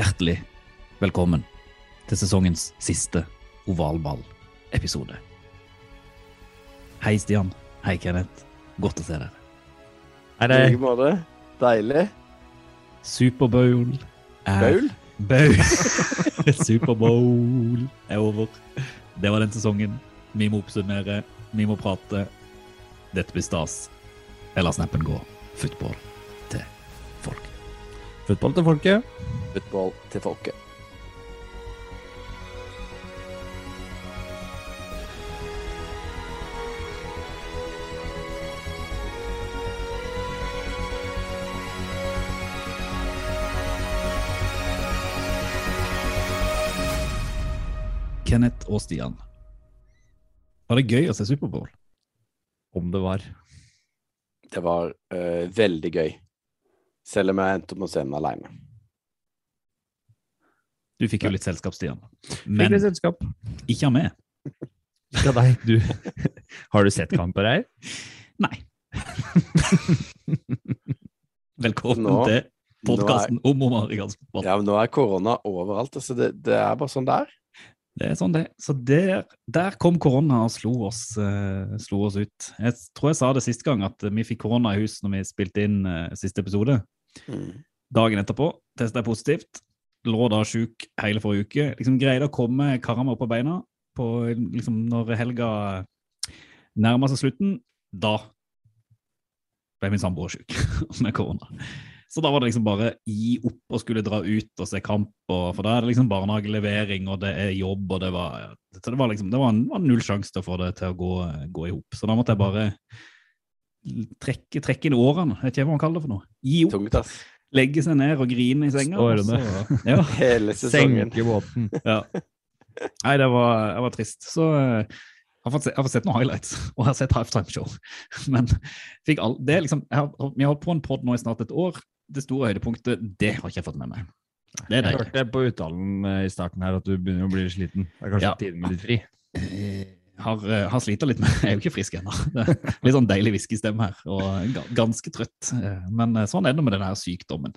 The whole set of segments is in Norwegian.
Hjertelig velkommen til sesongens siste ovalball-episode. Hei, Stian. Hei, Kenneth. Godt å se dere. I like måte. Deilig. Superbowl er Baul? Baul. Superbowl er over. Det var den sesongen. Vi må oppsummere, vi må prate. Dette blir stas. Eller snappen gå. Football. Fotball til folket. Football til folket. Kenneth og Stian. Var det gøy å se Superbowl? Om det var. Det var uh, veldig gøy. Selv om jeg endte opp med å se den aleine. Du fikk jo litt selskap, Stian. Fikk Men litt selskap. ikke av meg. Ikke av deg. Du. Har du sett kamper her? Nei. Velkommen Nå- til podkasten om amerikansk fotball. Ja, men nå er korona overalt. Altså det, det er bare sånn det er. Det er sånn det. Så der, der kom korona og slo oss, uh, slo oss ut. Jeg tror jeg sa det siste gang, at vi fikk korona i hus når vi spilte inn uh, siste episode. Mm. Dagen etterpå testa jeg positivt. Lå da sjuk hele forrige uke. Liksom Greide å komme karma opp på beina på, liksom, når helga nærma seg slutten. Da ble min samboer sjuk med korona. Så da var det liksom bare gi opp og skulle dra ut og se kamp, og, for da er det liksom barnehagelevering, og det er jobb, og det var Så det var liksom, det var, en, var null sjanse til å få det til å gå, gå i hop. Så da måtte jeg bare trekke, trekke inn årene, vet ikke hva man kaller det for noe. Gi opp, Tungt, ass. legge seg ned og grine i senga. så- Ja. Hele sesongen. Senke båten. Ja. Nei, det var, det var trist. Så eh, jeg har, fått se, jeg har fått sett noen highlights, og jeg har sett halftime show. Men fikk all, det er liksom, jeg har, vi har holdt på en pod nå i snart et år. Det store høydepunktet, det har ikke jeg fått med meg. Det er Jeg deilig. hørte på uttalen eh, i starten her at du begynner å bli sliten. Det er kanskje Ja. tiden med litt fri. Eh, Har, eh, har slita litt med Jeg er jo ikke frisk ennå. Litt sånn deilig whiskystemme her, og ganske trøtt. Men sånn er det med den her sykdommen.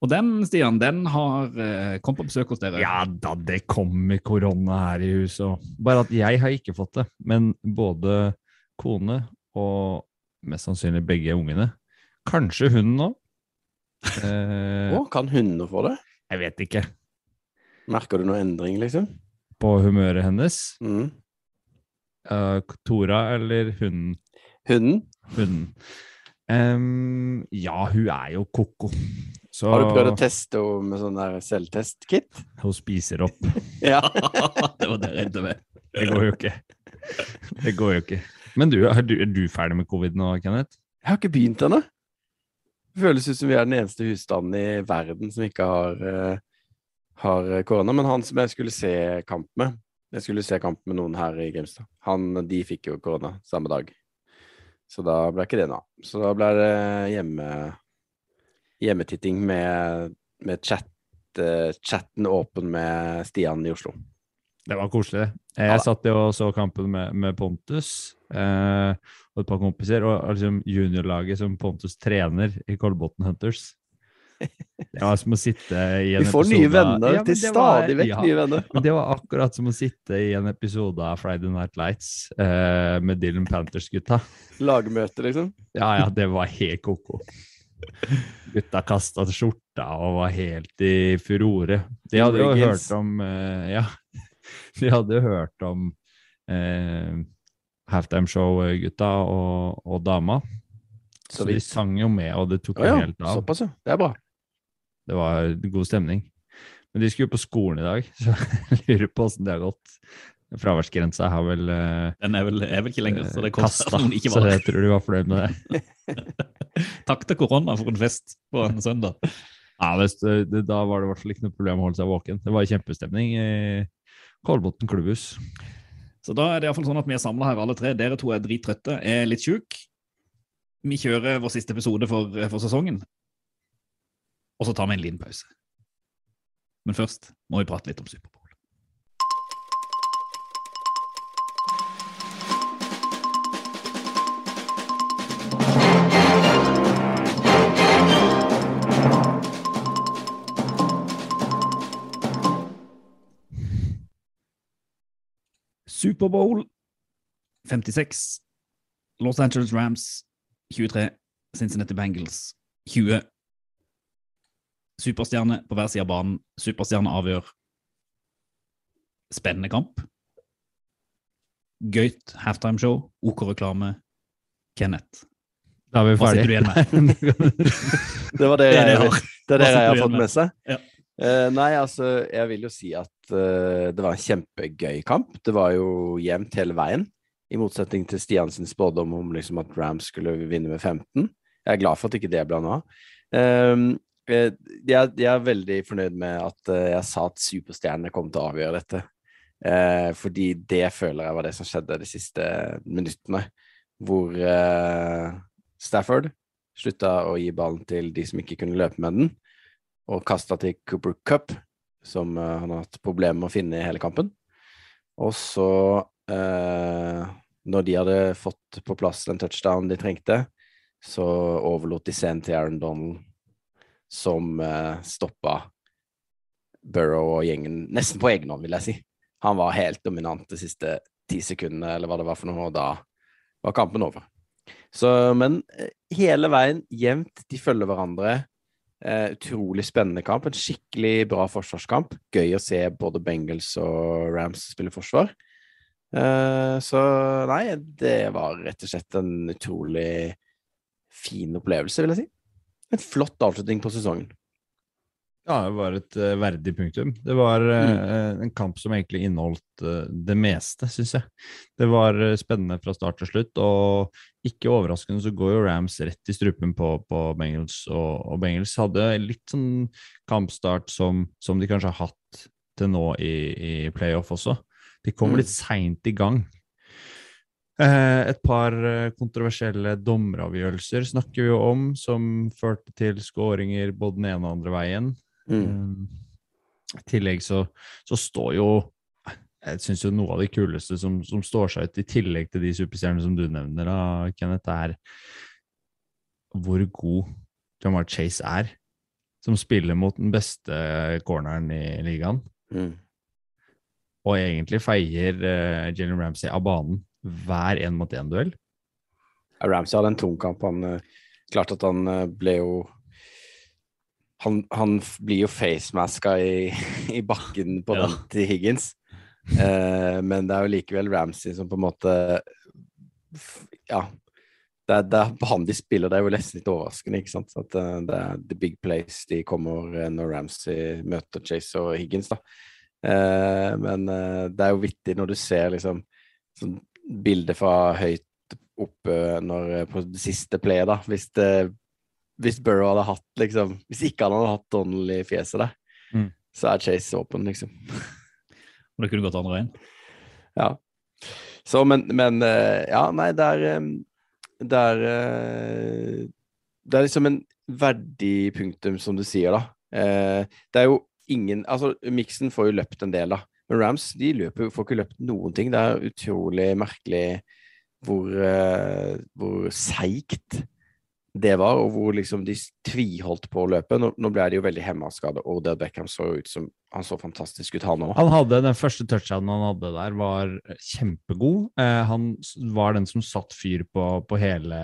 Og den, Stian, den har kommet på besøk hos dere. Ja da, det kommer korona her i huset. Bare at jeg har ikke fått det. Men både kone og mest sannsynlig begge ungene. Kanskje hunden òg. Eh, oh, kan hunder få det? jeg vet ikke. Merker du noe endring, liksom? På humøret hennes. Mm. Uh, Tora eller hunden? Hunden? Hunden. Um, ja, hun er jo ko-ko. Så Har du prøvd å teste henne med sånn der selvtest-kit? hun spiser opp. Ja. det var det jeg regnet med. Det går jo ikke. Det går jo ikke. Men du, er du, er du ferdig med covid nå, Kenneth? Jeg har ikke begynt ennå. Det føles ut som vi er den eneste husstanden i verden som ikke har, eh, har korona. Men han som jeg skulle se kamp med Jeg skulle se kamp med noen her i Grimstad. Han, de fikk jo korona samme dag. Så da ble ikke det noe av. Så da ble det hjemme, hjemmetitting med, med chat, eh, chatten åpen med Stian i Oslo. Det var koselig. Jeg Ja satt jo og så kampen med, med Pontus eh, og et par kompiser, og liksom juniorlaget som Pontus trener i Kolbotn Hunters. Det var som å sitte i en episode Vi får nye venner. Ja, til det stadig vekk ja, nye venner. Men det var akkurat som å sitte i en episode av Friday Night Lights eh, med Dylan Panthers-gutta. Lagmøte, liksom. Ja, ja, det var helt ko-ko. Gutta kasta skjorta og var helt i furore. De hadde jo hørt om eh, Ja, de hadde hørt om eh, Halftime Show-gutta og, og dama. Så Så de sang jo med, og det tok jo ja, helt av. såpass, ja. Det er bra. Det var god stemning. Men de skulle jo på skolen i dag, så jeg lurer på åssen det har gått. Fraværsgrensa har vel uh, Den er vel, er vel ikke lenger, så det kommer kasta, noen ikke så jeg tror de var fornøyd med det. Takk til korona for en fest på en søndag. Ja, det, det, Da var det i hvert fall ikke noe problem å holde seg våken. Det var kjempestemning Kolbotn klubbhus. Så da er det i hvert fall sånn at vi er samla her alle tre. Dere to er drittrøtte, er litt sjuke. Vi kjører vår siste episode for, for sesongen. Og så tar vi en liten pause. Men først må vi prate litt om Superbowl. Superbowl 56. Los Angeles Rams 23. Cincinnati Bengals 20. Superstjerne på hver side av banen. Superstjerne avgjør. Spennende kamp. Gøyt halftimeshow. OK reklame. Kenneth. Da er vi Hva sitter du igjen med? Det var det, Det er det jeg, det er det jeg har fått med? med seg. Ja. Eh, nei, altså, jeg vil jo si at uh, det var en kjempegøy kamp. Det var jo jevnt hele veien, i motsetning til Stian sin spådom om liksom at Rams skulle vinne med 15. Jeg er glad for at ikke det ble noe av. Eh, jeg, jeg er veldig fornøyd med at jeg sa at superstjernene kom til å avgjøre dette. Fordi det føler jeg var det som skjedde de siste minuttene, hvor Stafford slutta å gi ballen til de som ikke kunne løpe med den, og kasta til Cooper Cup, som eh, han har hatt problemer med å finne i hele kampen. Og så, eh, når de hadde fått på plass den touchdownen de trengte, så overlot de scenen til Aaron Donald, som uh, stoppa Burrow og gjengen nesten på egen hånd, vil jeg si. Han var helt dominant de siste ti sekundene, eller hva det var for noe, og da var kampen over. Så, men eh, hele veien jevnt, de følger hverandre. Eh, utrolig spennende kamp. En skikkelig bra forsvarskamp. Gøy å se både Bengals og Rams spille forsvar. Eh, så nei, det var rett og slett en utrolig fin opplevelse, vil jeg si. En flott avslutning på sesongen. Ja, det var et uh, verdig punktum. Det var eh, en kamp som egentlig inneholdt uh, det meste, syns jeg. Det var spennende fra start til slutt, og ikke overraskende så går jo Rams rett i strupen på, på Bengals, og, og Bengals hadde litt sånn kampstart som, som de kanskje har hatt til nå i, i playoff også. De kom Mm. litt seint i gang. Et par kontroversielle dommeravgjørelser snakker vi jo om, som førte til skåringer både den ene og den andre veien. Mm. Um, I tillegg så, så står jo Jeg syns jo noe av det kuleste som, som står seg ut, i tillegg til de superstjernene som du nevner, da, Kenneth, er hvor god Jamar Chase er. Som spiller mot den beste corneren i ligaen, Mm. og egentlig feier uh, Jalen Ramsey av banen hver én mot én-duell. Ramsey hadde en tung kamp. Han eh, klart at han eh, ble jo Han, han blir jo facemaska i, i bakken på Ja. den til Higgins. Eh, men det er jo likevel Ramsey som på en måte Ja. Det er, det er han de spiller, det er jo nesten litt overraskende. ikke sant? At eh, det er the big place de kommer eh, når Ramsey møter Chase og Higgins. da. Eh, men eh, det er jo vittig når du ser liksom sånn bilde fra høyt oppe når, på det siste playet, da. Hvis, det, hvis Burrow hadde hatt liksom Hvis ikke han hadde hatt Donald i fjeset der, Mm. så er Chase åpen, liksom. Og det kunne gått andre veien. Ja. Så, men, men eh, Ja, nei, det er eh, Det er eh, Det er liksom en verdig punktum, som du sier, da. Det er jo ingen Altså, Miksen får jo løpt en del, da. Men Rams de løper, får ikke løpt noen ting. Det er utrolig merkelig hvor, hvor seigt det var, og hvor liksom de tviholdt på å løpe. Nå, nå ble de jo veldig hemma av skade. Odell Beckham så ut som Han så fantastisk ut, han òg. Han hadde Den første touchdownen han hadde der, var kjempegod. Eh, han var den som satt fyr på, på hele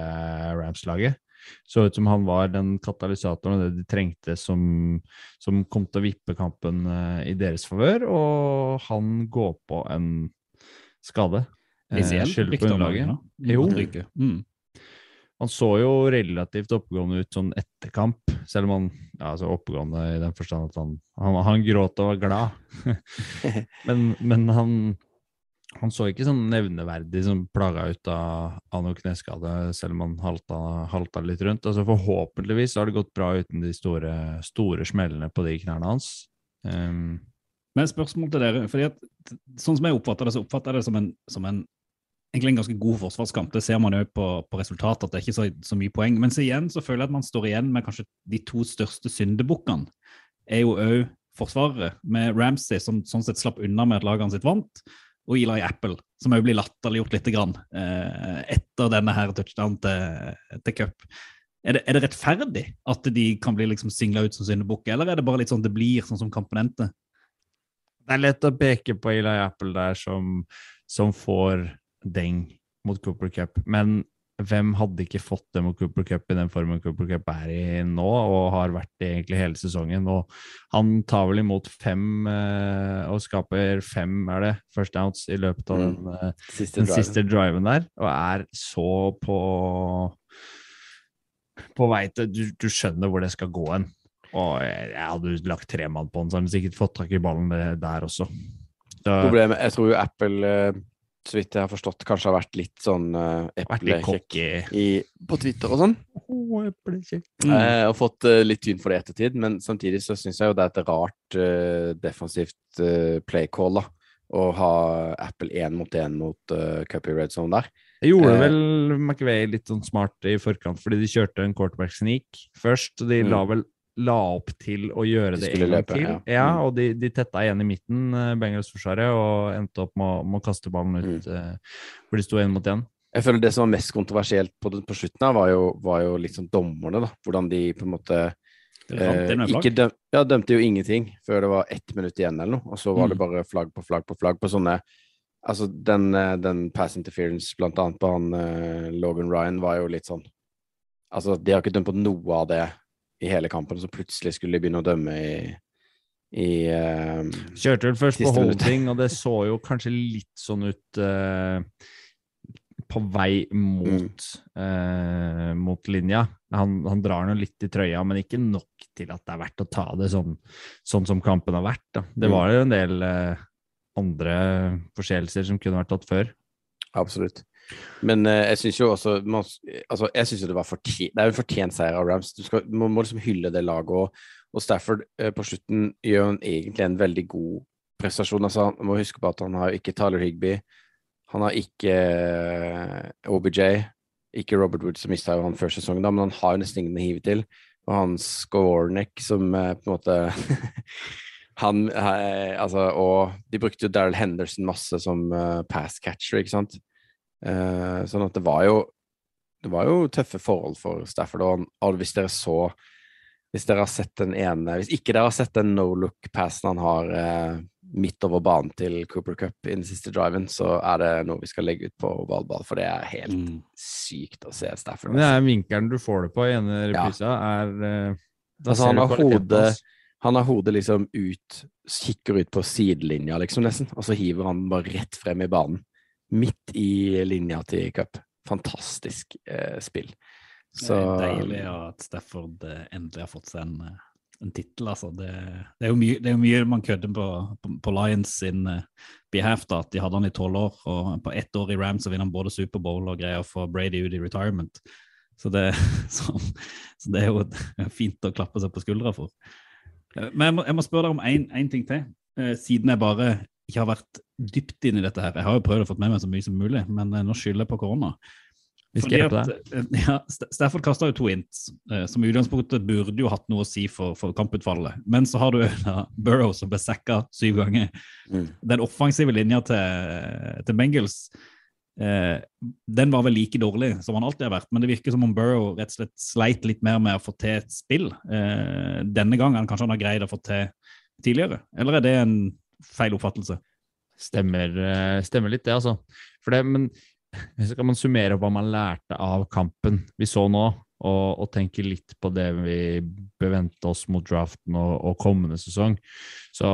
Rams-laget. Så ut som han var den katalysatoren og det de trengte som, som kom til å vippe kampen eh, i deres favør, og han går på en skade. Eh, skylder på underlaget. Jo. Mm. Han så jo relativt oppegående ut sånn etter kamp, selv om han ja, altså oppegående i den forstand at han, han, han gråt og var glad. men, men han, han så ikke sånn nevneverdig som plaga ut av, av noe kneskade, selv om han halta, halta litt rundt. Altså Forhåpentligvis har det gått bra uten de store, store smellene på de knærne hans. Um, Men spørsmål til dere, fordi at sånn som jeg oppfatter det, så oppfatter jeg det som en, som en egentlig en ganske god forsvarskamp. Det ser man jo på, på resultatet, at det er ikke så, så mye poeng. Men så igjen så føler jeg at man står igjen med kanskje de to største syndebukkene. Er jo òg forsvarere, med Ramsey, som sånn sett slapp unna med at lagene sitt vant, og Eli Apple, som òg blir latterliggjort litt grann, eh, etter denne her touchdown til, til cup. Er det, er det, rettferdig at de kan bli liksom singla ut som syndebukk, eller er det bare litt sånn det blir, sånn som kampen endte? Det er lett å peke på Eli Apple der som, som får deng mot Cooper Cup, men hvem hadde ikke fått det mot Cooper Cup i den formen Cooper Cup er i nå, og har vært i egentlig hele sesongen? Og han tar vel imot fem eh, og skaper fem, er det, first downs i løpet av den, eh, Siste den driven. siste driven der, og er så på på vei til du, du skjønner hvor det skal gå hen. Og jeg, jeg hadde lagt tre mann på den, så hadde han sikkert fått tak i ballen der også. Så, Problemet, jeg tror jo Apple, eh, så vidt jeg har forstått, kanskje har vært litt sånn uh, eplekjekk på Twitter og sånn. Eh, og fått uh, litt tyn for det i ettertid, men samtidig så syns jeg jo det er et rart uh, defensivt uh, play call, da. Å ha Apple én mot én mot uh, Cuppy red zone der. Det gjorde Eh, vel McVay litt sånn smart i forkant, fordi de kjørte en quarterback sneak først. og De la Mm. vel la opp til å gjøre De det en gang løpe, til. ja. Ja, Mm. og de, de tetta igjen i midten, eh, Bengals-forsvaret, og endte opp med, å- med å kaste ballen ut Mm. eh, hvor de sto én mot én. Jeg føler Det som var mest kontroversielt på, det, på slutten, her var jo, var jo sånn dommerne. da, Hvordan de på en måte eh, ikke døm, ja, dømte jo ingenting før det var ett minutt igjen, eller noe. Og så var det Mm. bare flagg på flagg på flagg på sånne Altså, den, eh, den pass interference, blant annet på han eh, Logan Ryan, var jo litt sånn Altså, de har ikke dømt på noe av det i hele kampen, så plutselig skulle de begynne å dømme i i uh, Kjørte vel først på holding, og det så jo kanskje litt sånn ut uh, på vei mot, eh, mot linja. Han, han drar nå litt i trøya, men ikke nok til at det er verdt å ta det sånn, sånn som kampen har vært. Da. Det Mm. var jo en del uh, andre forseelser som kunne vært tatt før. Absolutt. Men eh, jeg syns jo også man, altså, Jeg synes jo det var fortjent Det er jo en fortjent seier av Rams. Du skal, man må liksom hylle det laget. Og, og Stafford eh, på slutten gjør han egentlig en veldig god prestasjon. Altså, man må huske på at han har ikke Tyler Higby. Han har ikke eh, OBJ. Ikke Robert Wood, som mista han før sesongen, da, men han har jo nesten ingen å hive til. Og han Skornek, som eh, på en måte Han eh, Altså, og de brukte jo Daryl Henderson masse som uh, pass catcher, ikke sant? Eh, sånn at det var jo Det var jo tøffe forhold for Stafford. Og, hvis dere så Hvis dere har sett den ene Hvis ikke dere har sett den no look-passen han har eh, midt over banen til Cooper Cup i den siste driven, så er det noe vi skal legge ut på ovalball, for det er helt Mm. sykt å se Stafford. Det altså. er vinkelen du får det på i ene reprisa, er eh, Altså, han har hodet- Han har hodet liksom ut, kikker ut på sidelinja, liksom, nesten, og så hiver han bare rett frem i banen. Midt i linja til cup. Fantastisk eh, spill. Så Det er deilig at Stafford eh, endelig har fått seg en, eh, en tittel. Altså. Det, det, er jo mye, det er jo mye man kødder på, på, på Lions sin eh, behalf. da, at De hadde han i tolv år, og på ett år i Rams så vinner han både Superbowl og greier for Brady ut i retirement. Så det, så, så det er jo fint å klappe seg på skuldra for. Men jeg må, jeg må spørre deg om én ting til, siden jeg bare ikke har vært dypt inn i dette her. Jeg har jo prøvd å få med meg så mye som mulig, men eh, nå skylder jeg på korona. Vi skal Fordi hjelpe at, eh, Ja, Stafford kasta jo to ints, eh, som i utgangspunktet burde jo hatt noe å si for, for kamputfallet. Men så har du ja, Burrow som ble sacka syv ganger. Mm. Den offensive linja til, til Bengals eh, den var vel like dårlig som han alltid har vært, men det virker som om Burrow rett og slett sleit litt mer med å få til et spill eh, denne gangen kanskje han har greid å få til tidligere. Eller er det en feil oppfattelse? Stemmer, eh, stemmer litt, det, altså. For det, men hvis kan man summere opp hva man lærte av kampen vi så nå. Og, og tenker litt på det vi bør vente oss mot draften og, og kommende sesong, så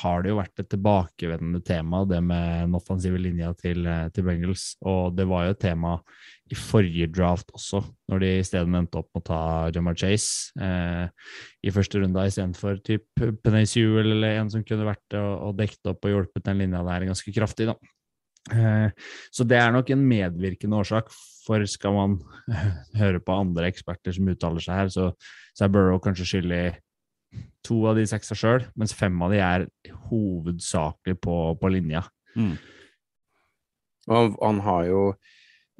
har det jo vært et tilbakevendende tema, det med den offensive linja til, til Bengals. Og det var jo et tema i forrige draft også, når de i stedet endte opp med å ta Jamar Chase eh, i første runde istedenfor type Penace Sewell eller en som kunne vært og, og dekket opp og hjulpet den linja der ganske kraftig. da. Eh, så det er nok en medvirkende årsak, for skal man høre på andre eksperter som uttaler seg her, så, så er Burrow kanskje skyldig to av de seksa sjøl, mens fem av de er hovedsakelig på, på linja. Mm. Han, han har jo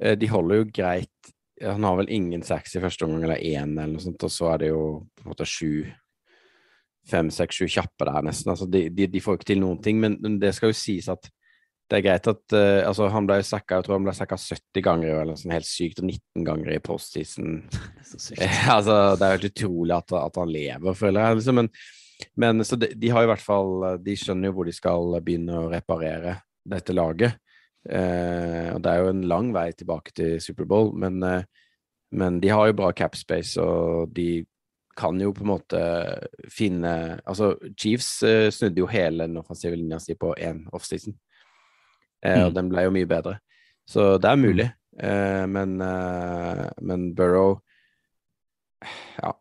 eh, De holder jo greit Han har vel ingen seks i første omgang, eller én, eller noe sånt, og så er det jo på en måte sju Fem, seks, sju kjappe der, nesten. Altså, de, de, de får ikke til noen ting, men det skal jo sies at det er greit at uh, altså, han ble sacka, jeg tror han ble sacka 70 ganger, eller sånn helt sykt, og 19 ganger i postseason. altså, det er helt utrolig at, at han lever, føler jeg. Liksom. Men, men så de, de, har i hvert fall De skjønner jo hvor de skal begynne å reparere dette laget. Uh, og det er jo en lang vei tilbake til Superbowl, men, uh, men de har jo bra cap space, og de kan jo på en måte finne Altså, Chiefs snudde jo hele den offensive linja si på én offseason. Eh, og mm. den ble jo mye bedre. Så det er mulig. Eh, men, eh, men Burrow Ja.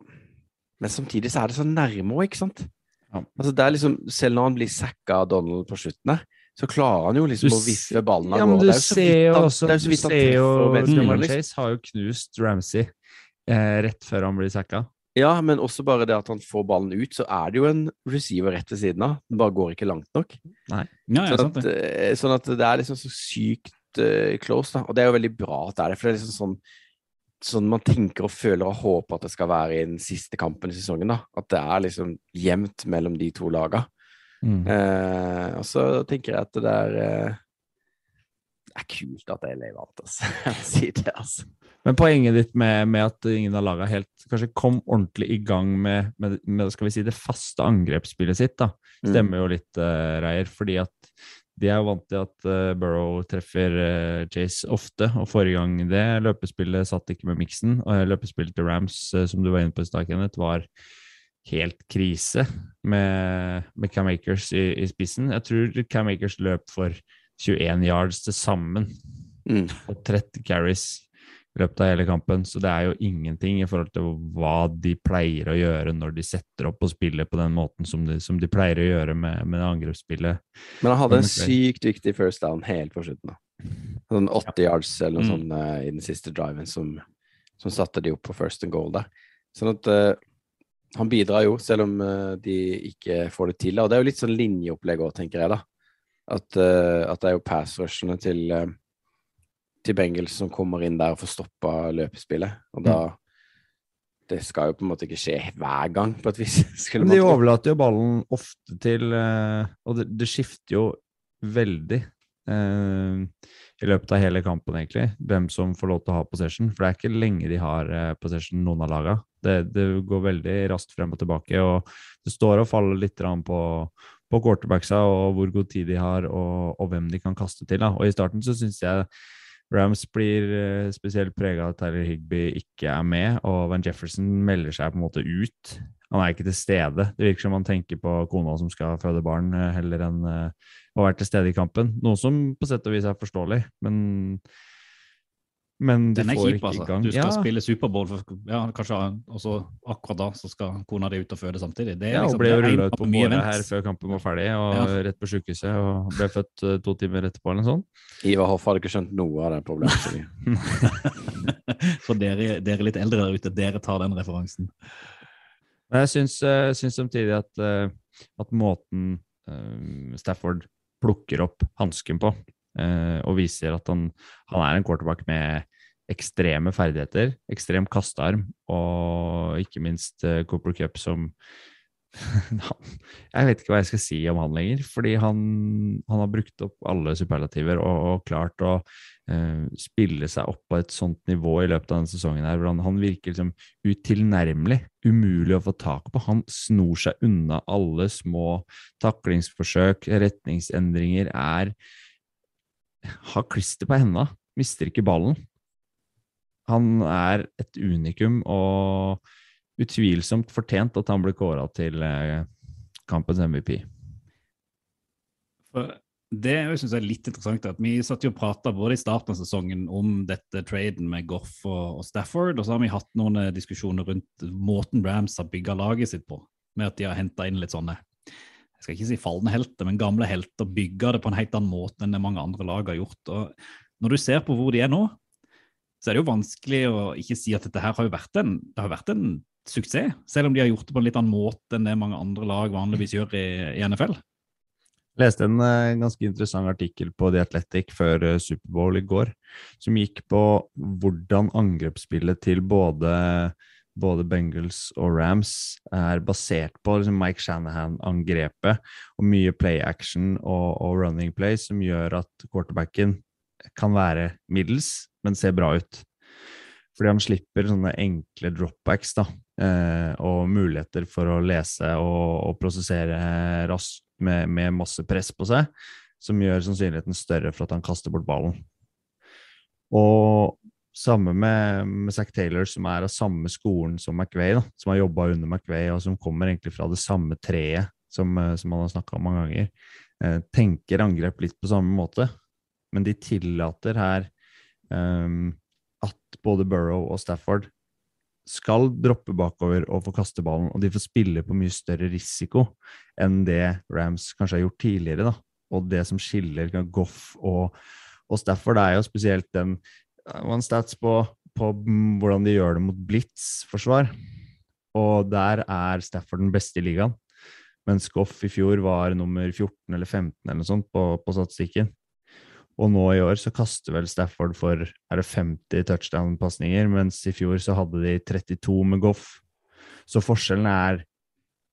Men samtidig så er det så nærme òg, ikke sant? Ja. Altså det er liksom, Selv når han blir sacka av Donald på slutten her, så klarer han jo liksom du, å viffe ballen av ja, gårde. Du ser jo Du ser jo Jamar Chase har jo knust Ramsey eh, rett før han blir sacka. Ja, men også bare det at han får ballen ut, så er det jo en receiver rett ved siden av. Den bare går ikke langt nok. Nei. Ja, ja, sånn, at, eh, sånn, at, det er liksom så sykt uh, close, da. Og det er jo veldig bra at det er det, for det er liksom sånn sånn man tenker og føler og håper at det skal være i den siste kampen i sesongen. da, At det er liksom jevnt mellom de to laga. Mm. Uh, og så tenker jeg at det er uh, Det er kult at LA vant, altså. Jeg sier si det, altså. Men poenget ditt med, med at ingen av lagene helt kanskje kom ordentlig i gang med, med, med skal vi si, det faste angrepsspillet sitt, da, mm. stemmer jo litt, uh, Reier. Fordi at de er jo vant til at uh, Burrow treffer uh, Chase ofte, og forrige gang det løpespillet satt ikke med miksen. Og løpespillet til Rams, som du var inne på i stad, Kenneth, var helt krise med, med Cam Akers i, i, spissen. Jeg tror Cam Akers løp for 21 yards til sammen mm. og 30 carries i løpet av hele kampen. Så det er jo ingenting i forhold til hva de pleier å gjøre når de setter opp og spiller på den måten som de, som de pleier å gjøre med, med angrepsspillet. Men han hadde en sykt viktig first down helt på slutten. da. Sånn 80 yards eller noe mm. sånt uh, i den siste driven som, som, satte de opp på first and goal der. Sånn at uh, han bidrar jo, selv om uh, de ikke får det til. Og det er jo litt sånn linjeopplegg òg, tenker jeg, da. At, at det er jo pass-rushene til til Bengels som kommer inn der og får stoppa løpespillet. Og da. Det skal jo på en måte ikke skje hver gang, på et vis. Men de overlater jo ballen ofte til eh, Og det, det skifter jo veldig eh, i løpet av hele kampen, egentlig, hvem som får lov til å ha possession. For det er ikke lenge de har eh, possession, noen av laga. Det, det, går veldig raskt frem og tilbake, og det står og faller litt på, på quarterbacksa og hvor god tid de har, og, og hvem de kan kaste til. Da. Og i starten så syns jeg Rams blir uh, spesielt prega av at Tyler Higby ikke er med, og Van Jefferson melder seg på en måte ut. Han er ikke til stede. Det virker som han tenker på kona som skal føde barn, uh, heller enn uh, å være til stede i kampen. Noe som på sett og vis er forståelig, men men du Den er får kjip, altså. Du skal ja. spille Superbowl, ja, kanskje også akkurat da så skal kona di ut og føde samtidig. Det ja, liksom, ble rulla ut på bordet her før kampen var ferdig, og ja. rett på sykehuset. Og ble født uh, to timer etterpå, eller noe sånt. Ivar Hoff hadde ikke skjønt noe av det problemet. For dere, dere litt eldre der ute, dere tar den referansen. Men jeg syns, uh, syns samtidig at, uh, at måten Stafford plukker opp hansken på, og viser at han, han er en quarterback med ekstreme ferdigheter, ekstrem kastearm, og ikke minst uh, Cooper Cup som Jeg vet ikke hva jeg skal si om han lenger, fordi han, han har brukt opp alle superlativer og, og klart å uh, spille seg opp på et sånt nivå i løpet av denne sesongen. her, hvor han, han virker liksom utilnærmelig, umulig å få tak på. Han snor seg unna alle små taklingsforsøk, retningsendringer, er har klister på henda, mister ikke ballen. Han er et unikum og utvilsomt fortjent at han ble kåra til eh, kampens MVP. For det jeg er litt interessant, er at vi satt jo og prata både i starten av sesongen om dette traden med Goff og Stafford, og så har vi hatt noen eh, diskusjoner rundt måten Rams har bygga laget sitt på, med at de har henta inn litt sånne jeg skal ikke si falne helter, men gamle helter, bygger det på en helt annen måte enn det mange andre lag har gjort. Og når du ser på hvor de er nå, så er det jo vanskelig å ikke si at dette her har jo vært en, det har vært en suksess, selv om de har gjort det på en litt annen måte enn det mange andre lag vanligvis gjør i, i NFL. leste en eh, ganske interessant artikkel på The Athletic før eh, Superbowl i går, som gikk på hvordan angrepsspillet til både, både Bengals og Rams er basert på liksom Mike Shanahan-angrepet og mye play action og, og running play som gjør at quarterbacken kan være middels, men ser bra ut. Fordi han slipper sånne enkle dropbacks da, eh, og muligheter for å lese og, og prosessere raskt med, med masse press på seg, som gjør sannsynligheten større for at han kaster bort ballen. Og samme med, med Zack Taylor, som er av samme skolen som McVay, da, som har jobba under McVay, og som kommer egentlig fra det samme treet som, eh, som han har snakka om mange ganger. Eh, tenker angrep litt på samme måte, men de tillater her um, at både Burrow og Stafford skal droppe bakover og få kaste ballen, og de får spille på mye større risiko enn det Rams kanskje har gjort tidligere. da. Og det som skiller Goff og, og Stafford, er jo spesielt den One stats på, på hvordan de gjør det mot blitz-forsvar. Og der er Stafford den beste i ligaen. Mens Goff i fjor var nummer 14 eller 15 eller noe sånt på, på statistikken. Og nå i år så kaster vel Stafford for er det 50 touchdown-pasninger, mens i fjor så hadde de 32 med Goff. Så forskjellen er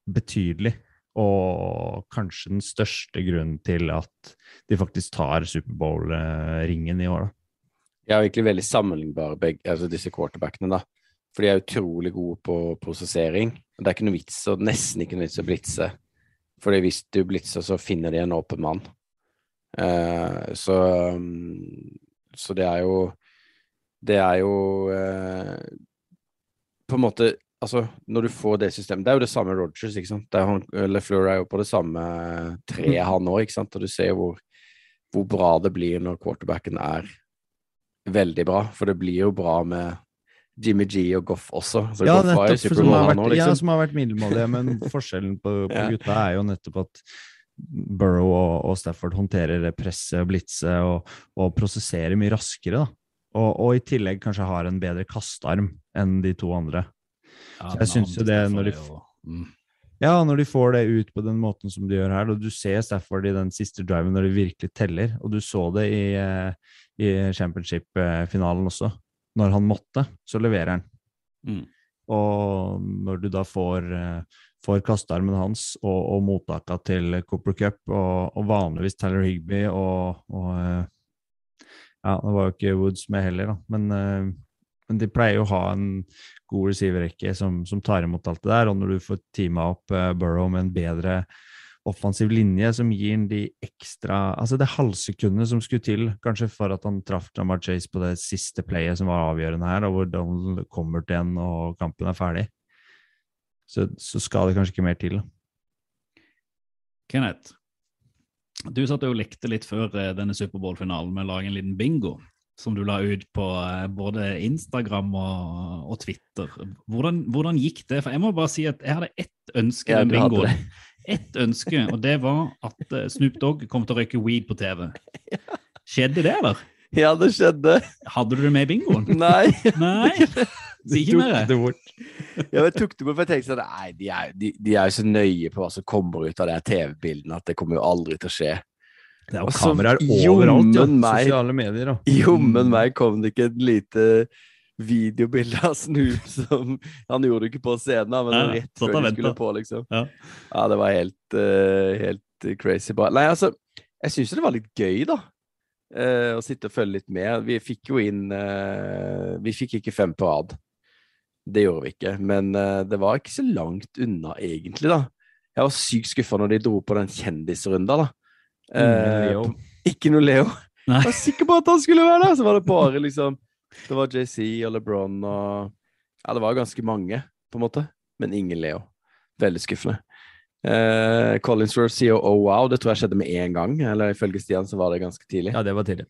betydelig, og kanskje den største grunnen til at de faktisk tar Superbowl-ringen i år. da. De er jo egentlig veldig sammenlignbare, begge, altså disse quarterbackene, da. For de er utrolig gode på prosessering. Det er ikke noe vits, og nesten ikke noe vits å blitse. Fordi hvis du blitser, så finner de en åpen mann. Eh, så, um, så det er jo Det er jo eh, På en måte Altså, når du får det systemet Det er jo det samme Rogers, ikke sant. Det er han, LeFleur er jo på det samme treet, han òg, ikke sant. Og du ser hvor, hvor bra det blir når quarterbacken er veldig bra. For det blir jo bra med Jimmy G og Goff også. Så Ja, Goff var jo nettopp, som har vært, vært, liksom. ja, liksom. som har vært middelmådige, men forskjellen på, på Ja. gutta er jo nettopp at Burrow og, og Stafford håndterer det presset og blitset og, og prosesserer mye raskere. da. Og, og i tillegg kanskje har en bedre kastearm enn de to andre. Ja, Så jeg syns jo det når de jo- mm. Ja, når de får det ut på den måten som de gjør her, og du ser Stafford i den siste driven når de virkelig teller, og du så det i, eh, i championship-finalen også. Når han måtte, så leverer han. Mm. Og når du da får, eh, får kastearmen hans og, og mottaka til Cooper Cup, og, og vanligvis Tyler Higby og, og eh, Ja, det var jo ikke Woods med heller, da, men, men de pleier jo å ha en god receiverrekke som, som tar imot alt det der, og når du får teama opp uh, Burrow med en bedre offensiv linje som gir han de ekstra Altså det halvsekundet som skulle til, kanskje for at han traff Jamar Chase på det siste playet som var avgjørende her, og hvor Donald kommer til en og kampen er ferdig, så, så skal det kanskje ikke mer til. Kenneth, du satt og lekte litt før eh, denne Superbowl-finalen med å lage en liten bingo, som du la ut på eh, både Instagram og, og Twitter. Hvordan, hvordan gikk det? For jeg må bare si at jeg hadde ett ønske Ja, bingoen. Ett ønske, og det var at eh, Snoop Dogg kom til å røyke weed på TV. Skjedde det, eller? Ja, det skjedde. Hadde du det med i bingoen? Nei. Nei? Du tok det bort. Ja, men tok det bort, for jeg tenkte sånn Nei, de er, de, de er jo så nøye på hva som kommer ut av de TV-bildene, at det kommer jo aldri til å skje. Det er jo altså, kameraer overalt, ja. meg- Sosiale medier. Jommen meg kom det ikke et lite videobilde av Snoop som Han gjorde det ikke på scenen, men Nei, rett før de skulle på, liksom. Ja. Ja, det var helt, uh, helt crazy bra. Nei, altså, jeg syns det var litt gøy, da. Uh, å sitte og følge litt med. Vi fikk jo inn uh, Vi fikk ikke fem på rad. Det gjorde vi ikke, men det var ikke så langt unna, egentlig, da. Jeg var sykt skuffa når de dro på den kjendisrunda, da. Ingen Eh. Ikke noe Leo. Nei. Jeg var sikker på at han skulle være der, så var det bare liksom Det var JC og LeBron og Ja, det var ganske mange, på en måte, men ingen Leo. Veldig skuffende. Eh, Collinsworth sier 'oh wow', det tror jeg skjedde med én gang. Eller ifølge Stian så var det ganske tidlig. Ja, det var tidlig.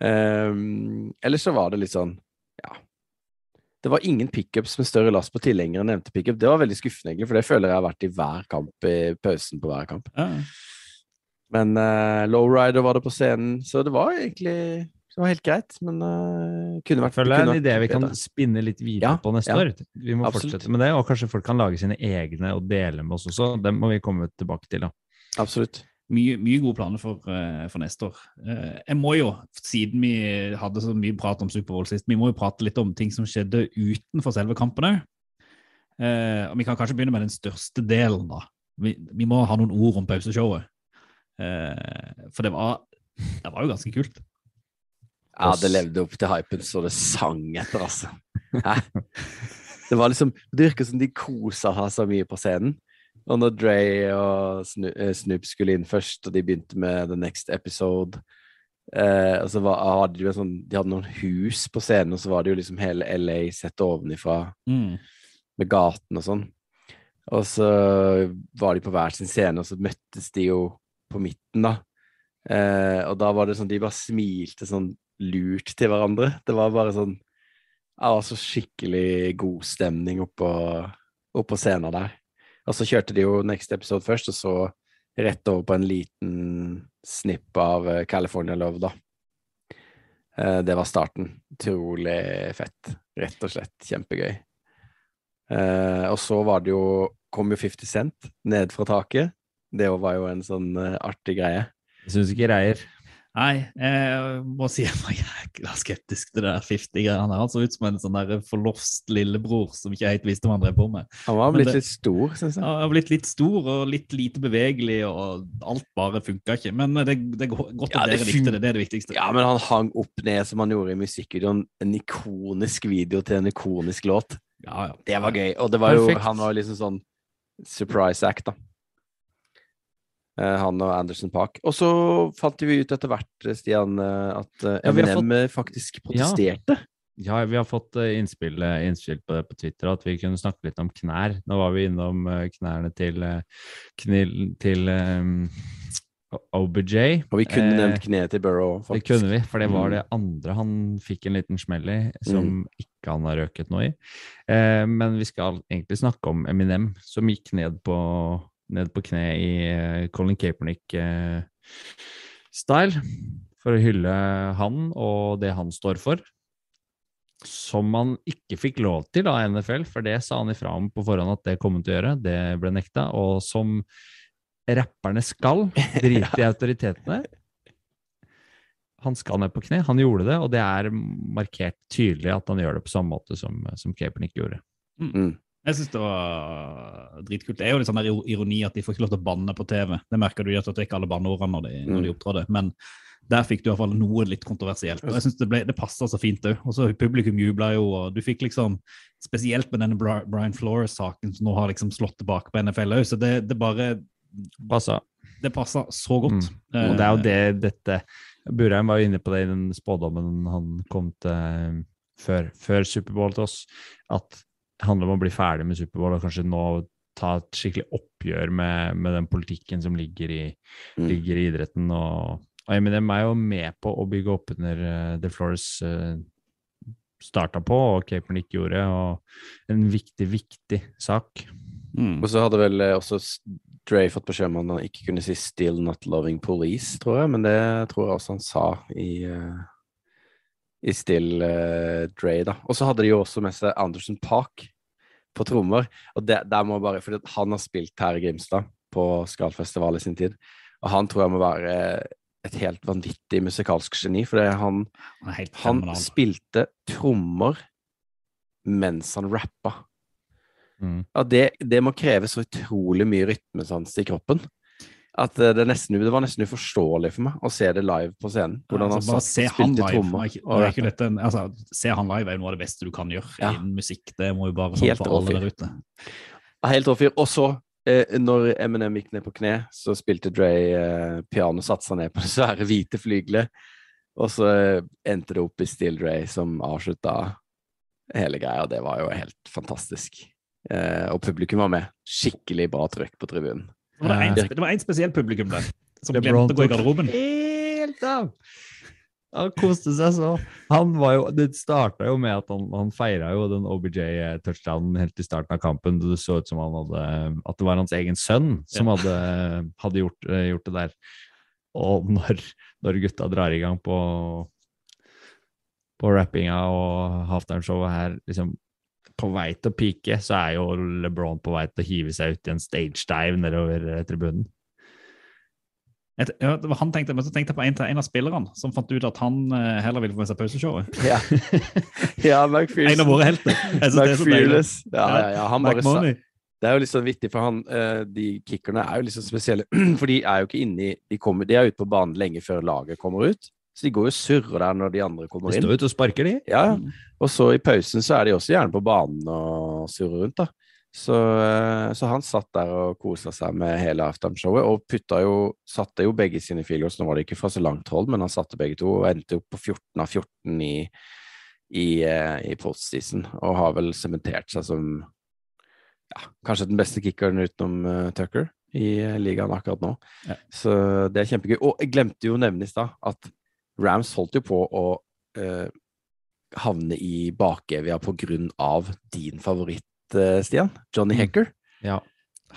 Um, ellers så var det litt sånn Ja. Det var ingen pickups med større last på tilhengere enn nevnte pickup. Det var veldig skuffende, egentlig, for det føler jeg har vært i hver kamp i pausen på hver kamp. Ja. Men uh, lowrider var det på scenen, så det var egentlig det var helt greit. Men uh, kunne vært Føler det er en idé vi kan bedre. spinne litt videre Ja, på neste ja. år. Vi må Absolutt. fortsette med det, og kanskje folk kan lage sine egne og dele med oss også. Det må vi komme tilbake til, da. Absolutt. Mye, mye gode planer for, uh, for neste år. Uh, jeg må jo, siden vi hadde så mye prat om Superbowl sist, vi må jo prate litt om ting som skjedde utenfor selve kampen òg. Eh, og vi kan kanskje begynne med den største delen, da. Vi, vi må ha noen ord om pauseshowet. Eh, for det var, det var jo ganske kult. Ja, det levde opp til hypen så det sang etter, altså. Det var liksom Det virker som de kosa seg så mye på scenen. Og når Dre og eh, Snoop skulle inn først, og de begynte med The Next Episode eh, og så var, hadde de, sånn, de hadde noen hus på scenen, og så var det jo liksom hele LA sett ovenifra Mm. med gaten og sånn. Og så var de på hver sin scene, og så møttes de jo på midten, da. Eh, og da var det sånn, de bare smilte sånn lurt til hverandre. Det var bare sånn Det var så skikkelig god stemning oppå, oppå scenen der. Og så kjørte de jo Next Episode først, og så rett over på en liten snipp av eh, California Love, da. Eh, det var starten. Utrolig fett. Rett og slett kjempegøy. Eh, og så var det jo kom jo 50 Cent ned fra taket. Det var jo en sånn eh, artig greie. Jeg syns ikke Reier. Nei, jeg må si jeg var jækla skeptisk til det der 50-greiene. Han så ut som en sånn der forlost lillebror som ikke helt visste hva han drev på med. Han var blitt det- litt stor, syns jeg. Han har blitt litt stor og litt lite bevegelig, og alt bare funka ikke. Men det, det er go- godt Ja, at det dere likte det. Det er det viktigste. Ja, men han hang opp ned som han gjorde i musikkvideoen. En ikonisk video til en ikonisk låt. Ja, ja. Det var gøy. Og det var jo, Perfekt. han var jo liksom sånn surprise act, da. Eh, han og Anderson Park. Og så fant vi ut etter hvert, Stian, eh, at eh, Ja, vi har Eminem faktisk protesterte. Ja, vi har fått innspill, innspill på det på Twitter, at vi kunne snakke litt om knær. Nå var vi innom knærne til, Knill knil, til um, OBJ. Og vi kunne nevnt kneet til Burrow, Det kunne vi, for det var Mm. det andre han fikk en liten smell i, som ikke han har røket noe i. Eh, men vi skal egentlig snakke om Eminem, som gikk ned på, ned på kne i eh, Colin Kaepernick-style, for å hylle han og det han står for. Som han ikke fikk lov til av NFL, for det sa han ifra om på forhånd at det kom han til å gjøre. Det ble nekta. Og som rapperne skal, drite i autoritetene. Han skal ned på kne. Han gjorde det, og det er markert tydelig at han gjør det på samme måte som, som Kaepernick gjorde. Mm. Jeg syns det var dritkult. Det er jo litt sånn der ironi at de får ikke lov til å banne på TV. Det merker du at det er ikke alle banneordene når de, når Mm. de opptrådte. Men der fikk du i hvert fall noe litt kontroversielt. Og jeg synes det, ble, det passa så fint òg. Publikum jubla jo, og du fikk liksom Spesielt med denne Brian Flores-saken som nå har liksom slått tilbake på NFL òg. Så det, det bare Passa. Det passa så godt. Mm. Og det er jo Eh, det dette Burheim var jo inne på det i den spådommen han kom til før, før Superbowl til oss, at handler om å bli ferdig med Superbowl og kanskje nå ta et skikkelig oppgjør med, med den politikken som ligger i, Mm. ligger i idretten. Og, og Eminem er jo med på å bygge opp under uh, The Flores uh, starta på, og Capernic gjorde, og en viktig, viktig sak. mm. Og så hadde vel eh, også Dre fått beskjed om at han ikke kunne si 'still not loving police', tror jeg, men det tror jeg også han sa i, eh, i Still uh, Dre, da. Og så hadde de jo også med seg Anderson Park på trommer, og det, der må bare, for han har spilt her i Grimstad på Skalfestival i sin tid, og han tror jeg må være et helt vanvittig musikalsk geni, for han, Han han spilte trommer mens han rappa. Mm. Ja, det, det må kreve så utrolig mye rytmesans i kroppen. At eh, det, nesten, det var nesten uforståelig for meg å se det live på scenen. Hvordan altså, han satt han spilte live. trommer. er er altså, se han live er noe av det beste du kan gjøre Ja. innen musikk. Det må jo bare sånn Helt for alle der ute. Ja, Helt rå fyr. Og så, eh, når Eminem gikk ned på kne, så spilte Dre eh, piano, satte seg ned på det svære hvite flygelet. Og så eh, endte det opp i Still Dre som avslutta hele greia. Det var jo helt fantastisk. Eh, og publikum var med. Skikkelig bra trøkk på tribunen. Det var en spesiell publikum der, som LeBron glemte å gå i garderoben. Helt av! Han koste seg så. Han var jo, det starta jo med at han, han feira jo den OBJ-touchdownen helt i starten av kampen. Det så ut som han hadde, at det var hans egen sønn som hadde, hadde gjort, eh, gjort det der. Og når, når gutta drar i gang på, på rappinga og halftimeshowet her, liksom på vei til å pike, så er jo LeBron på vei til å hive seg ut i en stage dive nedover eh, tribunen. Et, han tenkte, men så tenkte jeg på en, en av spillerne som fant ut at han eh, heller ville få med seg pauseshowet. Ja, ja McPherson. En av våre helter. Er. McFearless. Ja, ja, ja, han bare sa, Det er jo litt sånn vittig, for han, eh, de kickerne er jo litt sånn spesielle. For de er jo ikke inne i De, kommer, de er ute på banen lenge før laget kommer ut. Så de går jo surrer der når de andre kommer inn. De står ute og sparker, de. Ja, ja. og så i pausen så er de også gjerne på banen og surrer rundt, da. Så, eh, så han satt der og kosa seg med hele halftime-showet, og putta jo Satte jo begge sine field goals. Nå var det ikke fra så langt hold, men han satte begge to, og endte opp på 14 av 14 i, i, eh, i postseason, og har vel sementert seg som ja, kanskje den beste kickeren utenom uh, Tucker i ligaen akkurat nå. Ja. Så det er kjempegøy. Og jeg glemte jo å nevne i stad at Rams holdt jo på å eh, havne i bakevja på grunn av din favoritt, eh, Stian. Johnny Mm. Ja.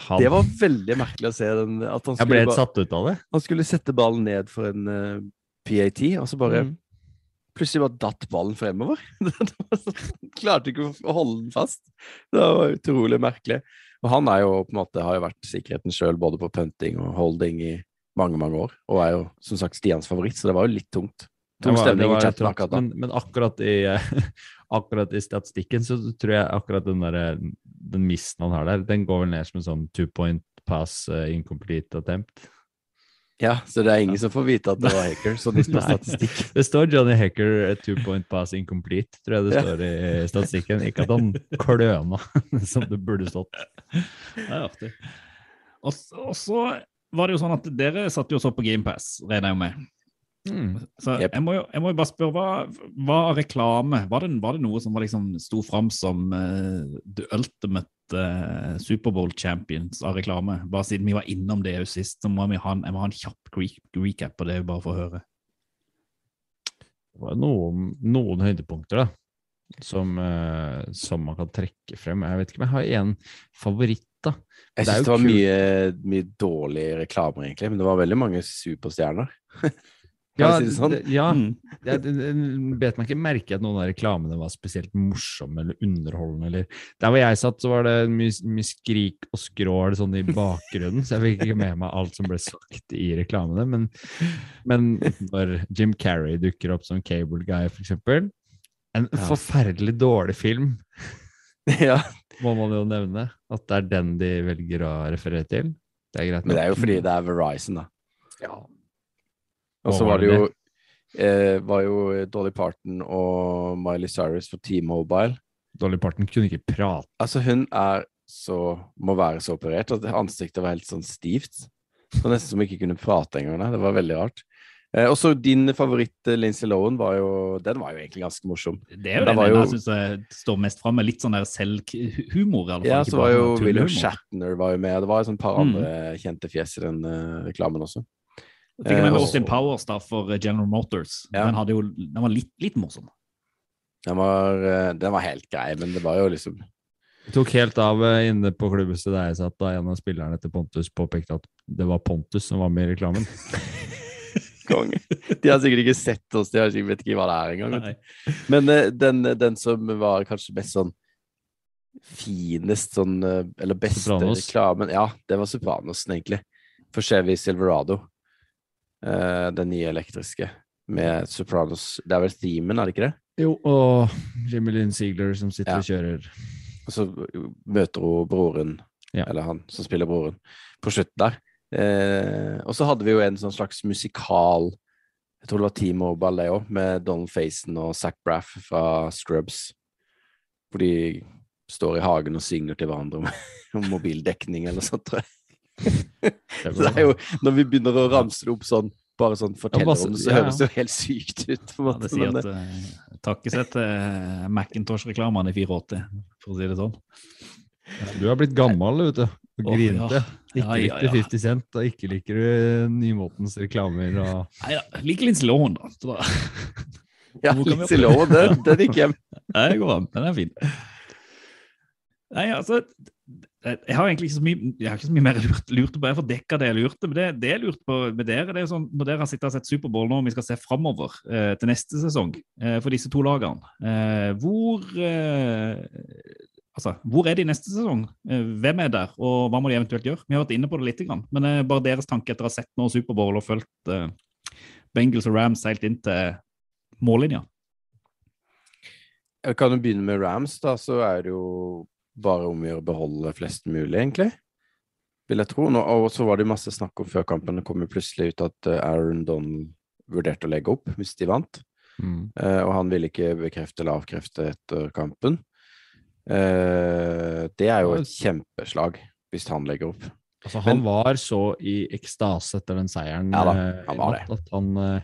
Han, Det var veldig merkelig å se den, at han skulle, av det. han skulle sette ballen ned for en uh, PAT, og så bare Mm. Plutselig bare datt ballen fremover. Klarte ikke å holde den fast. Det var utrolig merkelig. Og han er jo på en måte, har jo vært sikkerheten sjøl både på punting og holding i mange, mange år. Og er jo som sagt Stians favoritt, så det var jo litt tungt. Tung var- stemning i var chatten akkurat da. Men, men akkurat, i, akkurat i statistikken så tror jeg akkurat den, der, den missen han har der, den går vel ned som en sånn two point pass uh, incomplete attempt. Ja, så det er ingen som får vite at det var hacker, Så det står statistikk. Det står Johnny Hacker eh, two point pass incomplete, tror jeg det Ja. står i statistikken. Ikke at han kløna, som det burde stått. Det er artig. Og så var det jo sånn at dere satt jo og så på GamePass, regner jeg med. Mm. Så yep. jeg, må jo, jeg må jo bare spørre, hva, hva reklame Var det, var det noe som var liksom sto fram som uh, the ultimate uh, Superbowl champions av reklame? Bare siden vi var innom det jo sist, så må vi ha en, jeg må ha en kjapp re recap på det, bare for å høre. Det var noen, noen høydepunkter da, som, uh, som man kan trekke frem. Jeg vet ikke om jeg har en favoritt, da. Jeg syns det det, var mye, mye dårlige reklamer, egentlig, men det var veldig mange superstjerner. Jeg si det sånn? ja, Mm. jeg, bet meg ikke merke at noen av reklamene var spesielt morsomme eller underholdende. Eller. Der hvor jeg satt, så var det mye, mye skrik og skrål sånn i bakgrunnen, så jeg fikk ikke med meg alt som ble sagt i reklamene. Men, men når Jim Carrey dukker opp som cable guy, for eksempel En Ja. forferdelig dårlig film, ja, må man jo nevne. At det er den de velger å referere til. Det er greit men det er jo fordi det er Verizon, da. Ja. Og så var var det jo eh, var jo Dolly Parton og Miley Cyrus for T-Mobile. Dolly Parton kunne ikke prate. Altså, hun er så Må være så operert at ansiktet var helt sånn stivt. Det var nesten som hun ikke kunne prate engang. Det var veldig rart. Eh, også din favoritt, Lincy Lindsay Lohan, var jo Den var jo egentlig ganske morsom. Det er jo den jo... jeg syns står mest fram med. Litt sånn der selvhumor, i alle fall. Ja, så var jo William. Shatner var jo med. Det var et sånn par Mm. andre kjente fjes i den uh, reklamen også. Jeg fikk med Eh, Austin Powers da for eh, General Motors. Ja. Den, hadde jo, den var litt, litt morsom. Den var, eh, den var helt grei, men det var jo liksom Det tok helt av eh, inne på klubbhuset der jeg satt, da en av spillerne til Pontus påpekte at det var Pontus som var med i reklamen. konge. De har sikkert ikke sett oss, de har sikkert vet ikke hva det er engang. Men eh, den, den som var kanskje best sånn finest sånn eh, Eller beste Sopranos. reklamen Ja, det var Sopranosen, egentlig. For Chevy Silverado. Uh, den nye elektriske. Med Sopranos Det er vel themen, er det ikke det? Jo, og Jimmy Lynn Ziegler som sitter Ja. og kjører. Og så møter hun broren, Ja. eller han som spiller broren, på slutten der. Eh, og så hadde vi jo en sånn slags musikal Jeg tror det var Timo Ballet òg, med Donald Faison og Zac Braff fra Scrubs. Hvor de står i hagen og synger til hverandre om, om mobildekning eller sånt, tror jeg. Det Så det er jo, når vi begynner å ramse det opp sånn bare sånn forteller om det, så høres det jo helt sykt ut. på en Ja, det sier at uh, takkesett etter Macintosh-reklamene i 84, for å si det sånn. Du har blitt gammel, vet du. Og grinte. ja. Ikke Ja, ja, likte ja. 50 Cent, og ikke liker du nymåtens reklamer. og... Nei da, liker Lindsay Lohan, da. Så da. ja, Lindsay Lohan, den, den gikk hjem. Nei, Det går an. Den er fin. Nei, altså Jeg har egentlig ikke så mye, jeg har ikke så mye mer lurt, lurte på. Jeg får dekka det jeg lurte. Men det, det jeg lurte på med dere, det er jo sånn, når dere har sittet og sett Superbowl nå, og vi skal se framover eh, til neste sesong eh, for disse to lagene, eh, hvor eh, Altså, hvor er de neste sesong? Eh, hvem er der, og hva må de eventuelt gjøre? Vi har vært inne på det litt, men det er bare deres tanke etter å ha sett nå Superbowl og fulgt eh, Bengals og Rams helt inn til mållinja. Jeg kan jo begynne med Rams, da, så er det jo bare om å gjøre å beholde flest mulig, egentlig. Vil jeg tro. Nå, og så var det jo masse snakk om før kampen. Det kom jo plutselig ut at eh, Aaron Donald vurderte å legge opp hvis de vant. Mm. Uh, og han ville ikke bekrefte eller avkrefte etter kampen. Eh, det er jo et kjempeslag hvis han legger opp. Altså, Men- han var så i ekstase etter den seieren Ja da, eh, han var det. at han eh,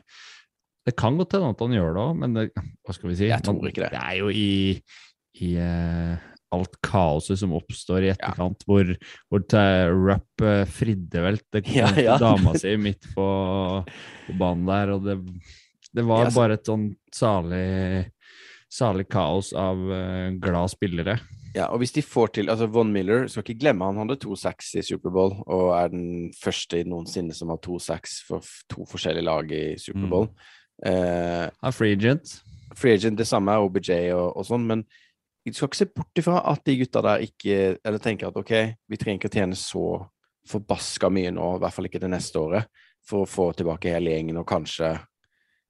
Det kan godt hende at han gjør det òg, men det, hva skal vi si? Jeg tror ikke det. Det er jo i, i uh, alt kaoset som oppstår i etterkant, hvor, hvor Rupp uh, fridde vel til Ja, ja. dama si midt på, på banen der, og det, det var Ja, bare et sånn salig Salig kaos av uh, glad spillere. Ja, og hvis de får til altså Von Miller, skal ikke glemme han hadde to sacks i Superbowl, og er den første i noensinne som har to sacks for to forskjellige lag i Superbowl. Mm. Uh, er free agent. Free agent, det samme er OBJ og, og sånn, men du skal ikke se bort ifra at de gutta der ikke Eller tenker at ok, vi trenger ikke å tjene så forbaska mye nå, i hvert fall ikke det neste året, for å få tilbake hele gjengen og kanskje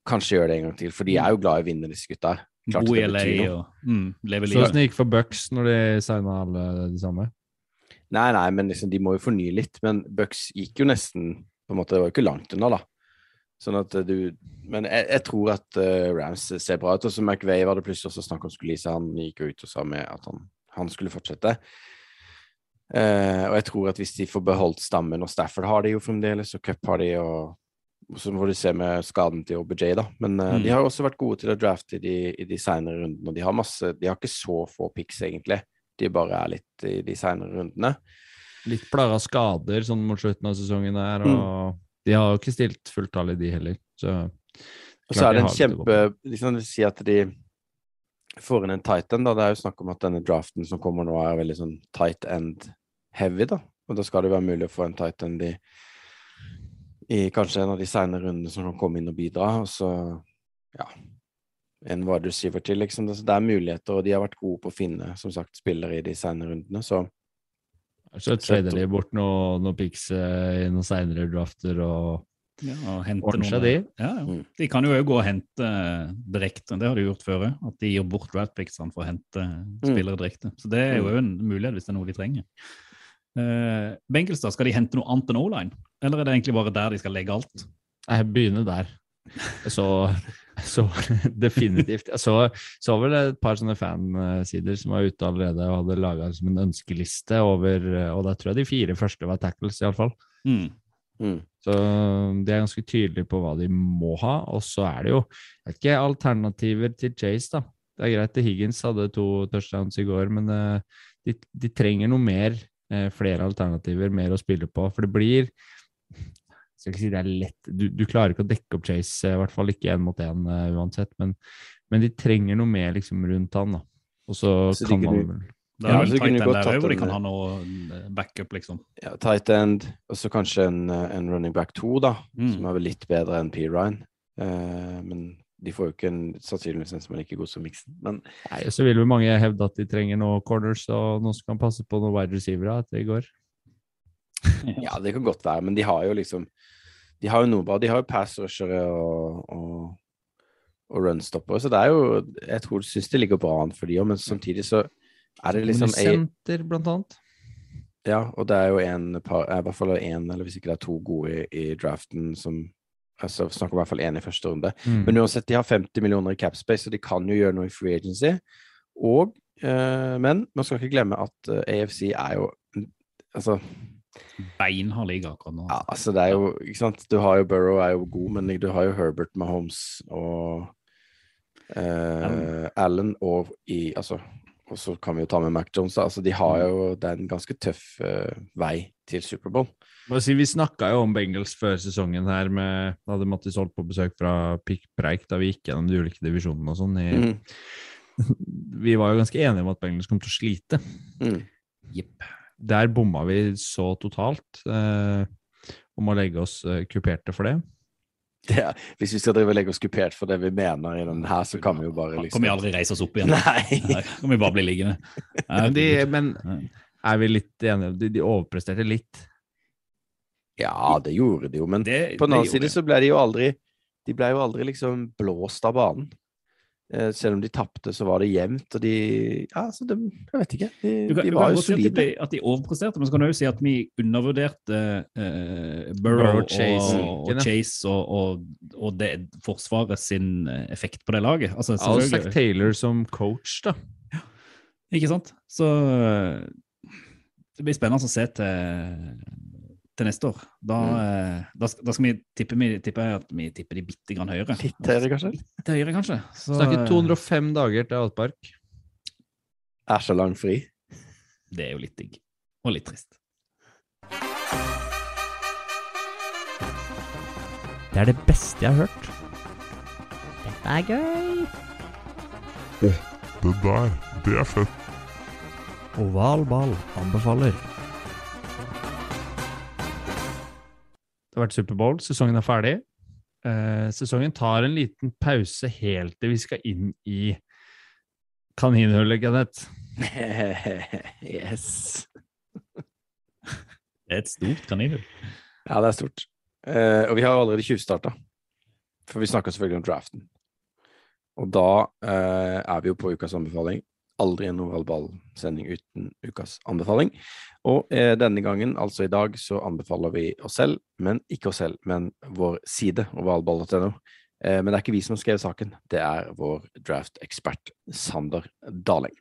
Kanskje gjøre det en gang til, for de er jo glad i å vinne, disse gutta. her. Klart Bo i LA og mm, leve Så livet. åssen det gikk for Bucks når de signa alle de samme? Nei, nei, men liksom, de må jo fornye litt. Men Bucks gikk jo nesten på en måte, Det var jo ikke langt unna, da. Sånn at eh, du Men jeg, jeg tror at uh, Rams ser bra ut. Og så McVay var det plutselig også snakk om skulle gi seg. Han gikk jo ut og sa med at han, han skulle fortsette. Uh, og jeg tror at hvis de får beholdt stammen, og Stafford har de jo fremdeles, og Cup har de, og så får du se med skaden til OBJ, da. Men uh, Mm. de har også vært gode til å drafte i de, i de senere rundene. Og de har masse De har ikke så få picks, egentlig. De bare er litt i de senere rundene. Litt plaga skader sånn mot slutten av sesongen der, Mm. og de har jo ikke stilt fulltallig, de heller. Så Og så er det en kjempe liksom, du vil si at de får inn en tight end. Da. Det er jo snakk om at denne draften som kommer nå, er veldig sånn tight end heavy. da. Og da skal det være mulig å få en tight end i, i kanskje en av de senere rundene som kan komme inn og bidra. Og så, ja En wide receiver til, liksom. Det, så det er muligheter, og de har vært gode på å finne som sagt, spillere i de senere rundene. Så Så trader de bort noen noe picks eh, i noen seinere drafter og Ja, og hente noen- de. Ja, ja. Mm. De kan jo òg gå og hente direkte, det har de gjort før. At de gir bort draftpicksene for å hente spillere direkte. Så det er jo Mm. en mulighet hvis det er noe de trenger. Uh, Benkelstad, skal de hente noe annet enn O-line? Eller er det egentlig bare der de skal legge alt? Jeg begynner der. Så, så definitivt Jeg så, så vel et par sånne fansider som var ute allerede og hadde laga liksom en ønskeliste over Og da tror jeg de fire første var tackles, iallfall. Mm. mm. Så de er ganske tydelige på hva de må ha. Og så er det jo jeg vet ikke, alternativer til Chase, da. Det er greit at Higgins hadde to touchdowns i går, men eh, de, de trenger noe mer. eh, flere alternativer, mer å spille på. For det blir skal ikke si det er lett Du, du klarer ikke å dekke opp Chase, eh, i hvert fall ikke én mot én uansett. Men, men de trenger noe mer liksom rundt han, da. Og så Så kan man vel det er så vel tight end der òg, hvor de kan eh, ha noe eh, backup, liksom. ja, tight end, og så kanskje en, eh, en running back to, da. Mm. Som er vel litt bedre enn P. Ryan. Eh, men de får jo ikke en, sannsynligvis en som er like god som Mixen. Men Nei, så vil jo mange hevde at de trenger noe corners og noen som kan passe på noen wide receivere etter i går. Ja, det kan godt være. Men de har jo liksom De har jo noe bra. De har jo pass rushere og, og, og runstoppere, så det er jo Jeg tror du syns det ligger bra an for de òg, men samtidig så er det liksom Senter, blant annet. Ja, og det er jo en par I hvert fall én, eller hvis ikke det er to gode i, i draften som altså Snakker i hvert fall én i første runde. Mm. Men uansett, de har 50 millioner i capspace, så de kan jo gjøre noe i free agency. Og, eh, men man skal ikke glemme at eh, AFC er jo Altså, Beinhard liga akkurat nå. Ja, altså det er jo, ikke sant, du har jo Burrow er jo god, men du har jo Herbert Mahomes og eh, Allen og i, altså, og så kan vi jo ta med Mac Jones, da. Altså, de har jo, det er en ganske tøff eh, vei til Superbowl. Si, vi snakka jo om Bengals før sesongen her, med, da hadde Mattis holdt på besøk fra Pikk Preik da vi gikk gjennom de ulike divisjonene og sånn. Mm. Vi var jo ganske enige om at Bengals kom til å slite. Mm. Jepp. Der bomma vi så totalt eh, om å legge oss eh, kuperte for det. Det er, hvis vi skal drive og legge oss kupert for det vi mener i den her, så kan vi jo bare Kan liksom vi aldri reise oss opp igjen? Nei. Nei, kan vi bare bli liggende? Men, de, men er vi litt enige? De, de overpresterte litt. Ja, det gjorde de jo, men Det- på den annen side så ble de jo aldri De ble jo aldri liksom blåst av banen. Eh, selv om de tapte, så var det jevnt, og de Ja, så de Jeg vet ikke. De, Du kan, de var jo solide. si at de, at de overpresterte, men så kan du jo si at vi undervurderte eh, Burrow Burrow, og Chase, og, og, det? Chase og, og, og det forsvaret sin eh, effekt på det laget. Altså, Ja, og Zack. Taylor som coach, da. Ikke sant? Så eh, det blir spennende å se til, til neste år. Da, Mm. eh, da, da skal vi tippe, vi tippe at vi tipper de bitte grann høyere. Litt høyere, kanskje? Litt høyere, kanskje. Så, Snakker 205 dager til Altpark. Er så lang fri. Det er jo litt digg. Og litt trist. Det er det beste jeg har hørt. Dette er gøy. Det der, det er fett. Oval ball anbefaler. Det har vært Superbowl, sesongen er ferdig. Eh, sesongen tar en liten pause helt til vi skal inn i kaninhullet, Kenneth. yes. Det er et stort kaninhull. Ja, det er stort. Eh, og vi har allerede tjuvstarta. For vi snakka selvfølgelig om draften. Og da eh, er vi jo på ukas anbefaling. Aldri en oval ball-sending uten ukas anbefaling. Og eh, denne gangen, altså i dag, så anbefaler vi oss selv, men ikke oss selv, men vår side, ovalball.no. Eh, men det er ikke vi som har skrevet saken, det er vår draft-ekspert Sander Daling.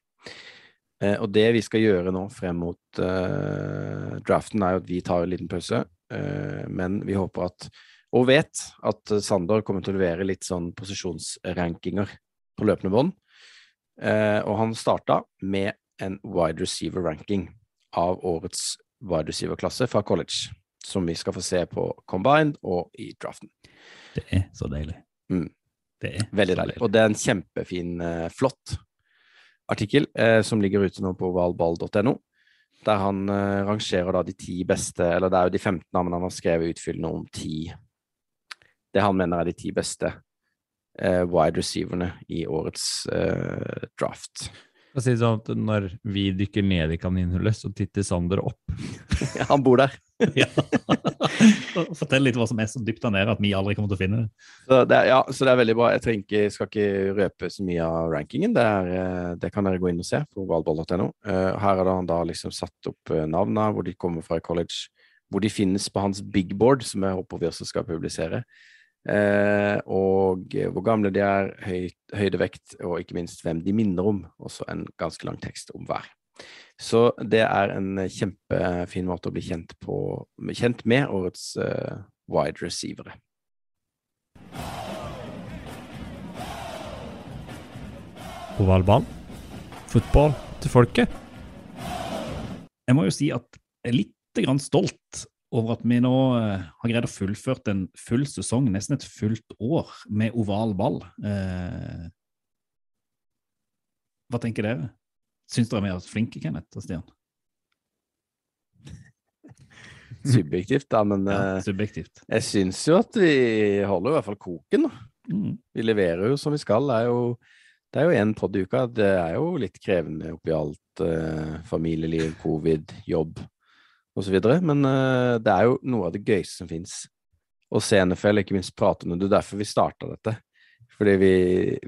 Eh, og det vi skal gjøre nå frem mot eh, draften, er jo at vi tar en liten pause. Eh, men vi håper at, og vet, at Sander kommer til å levere litt sånn posisjonsrankinger på løpende bånd. Eh, og han starta med en wide receiver ranking av årets wide receiver-klasse fra college, som vi skal få se på combined og i draften. Det er så deilig. Mm. Det er Veldig deilig. deilig. Og det er en kjempefin, eh, flott artikkel eh, som ligger ute nå på ovalball.no, der han eh, rangerer da de ti beste, eller det er jo de 15 navnene han har skrevet utfyllende om ti Det han mener er de ti beste wide receiverne i årets eh, draft. si det sånn at Når vi dykker ned i kaninhullet, så titter Sander opp. han bor der. Ja. Fortell litt hva som er så dypt der nede at vi aldri kommer til å finne det. Så det, er, ja, så det er veldig bra. Jeg trenger ikke, skal ikke røpe så mye av rankingen. Det, er, eh, det kan dere gå inn og se på valball.no. Eh, Her har han da liksom satt opp eh, navnene, hvor de kommer fra i college, hvor de finnes på hans big board, som jeg håper vi også skal publisere. Eh, og hvor gamle de er, høy, høydevekt, og ikke minst hvem de minner om. Også en ganske lang tekst om hver. Så det er en kjempefin måte å bli kjent, på, kjent med årets eh, wide receivere. Ovalbanen. Fotball til folket. Jeg må jo si at jeg er litt grann stolt over at vi nå eh, har greid å fullført en full sesong, nesten et fullt år, med oval ball. Eh, hva tenker dere? Syns dere vi har vært flinke, Kenneth og Stian? Subjektivt, da, men Ja, eh, subjektivt. jeg syns jo at vi holder i hvert fall koken. Mm. Vi leverer jo som vi skal. Det er jo, det er jo én podd i uka. Det er jo litt krevende oppi alt. eh, familieliv, covid, jobb osv. Men uh, det er jo noe av det gøyeste som fins. Å se NFL, ikke minst prate om det. Det er derfor vi starta dette. Fordi vi,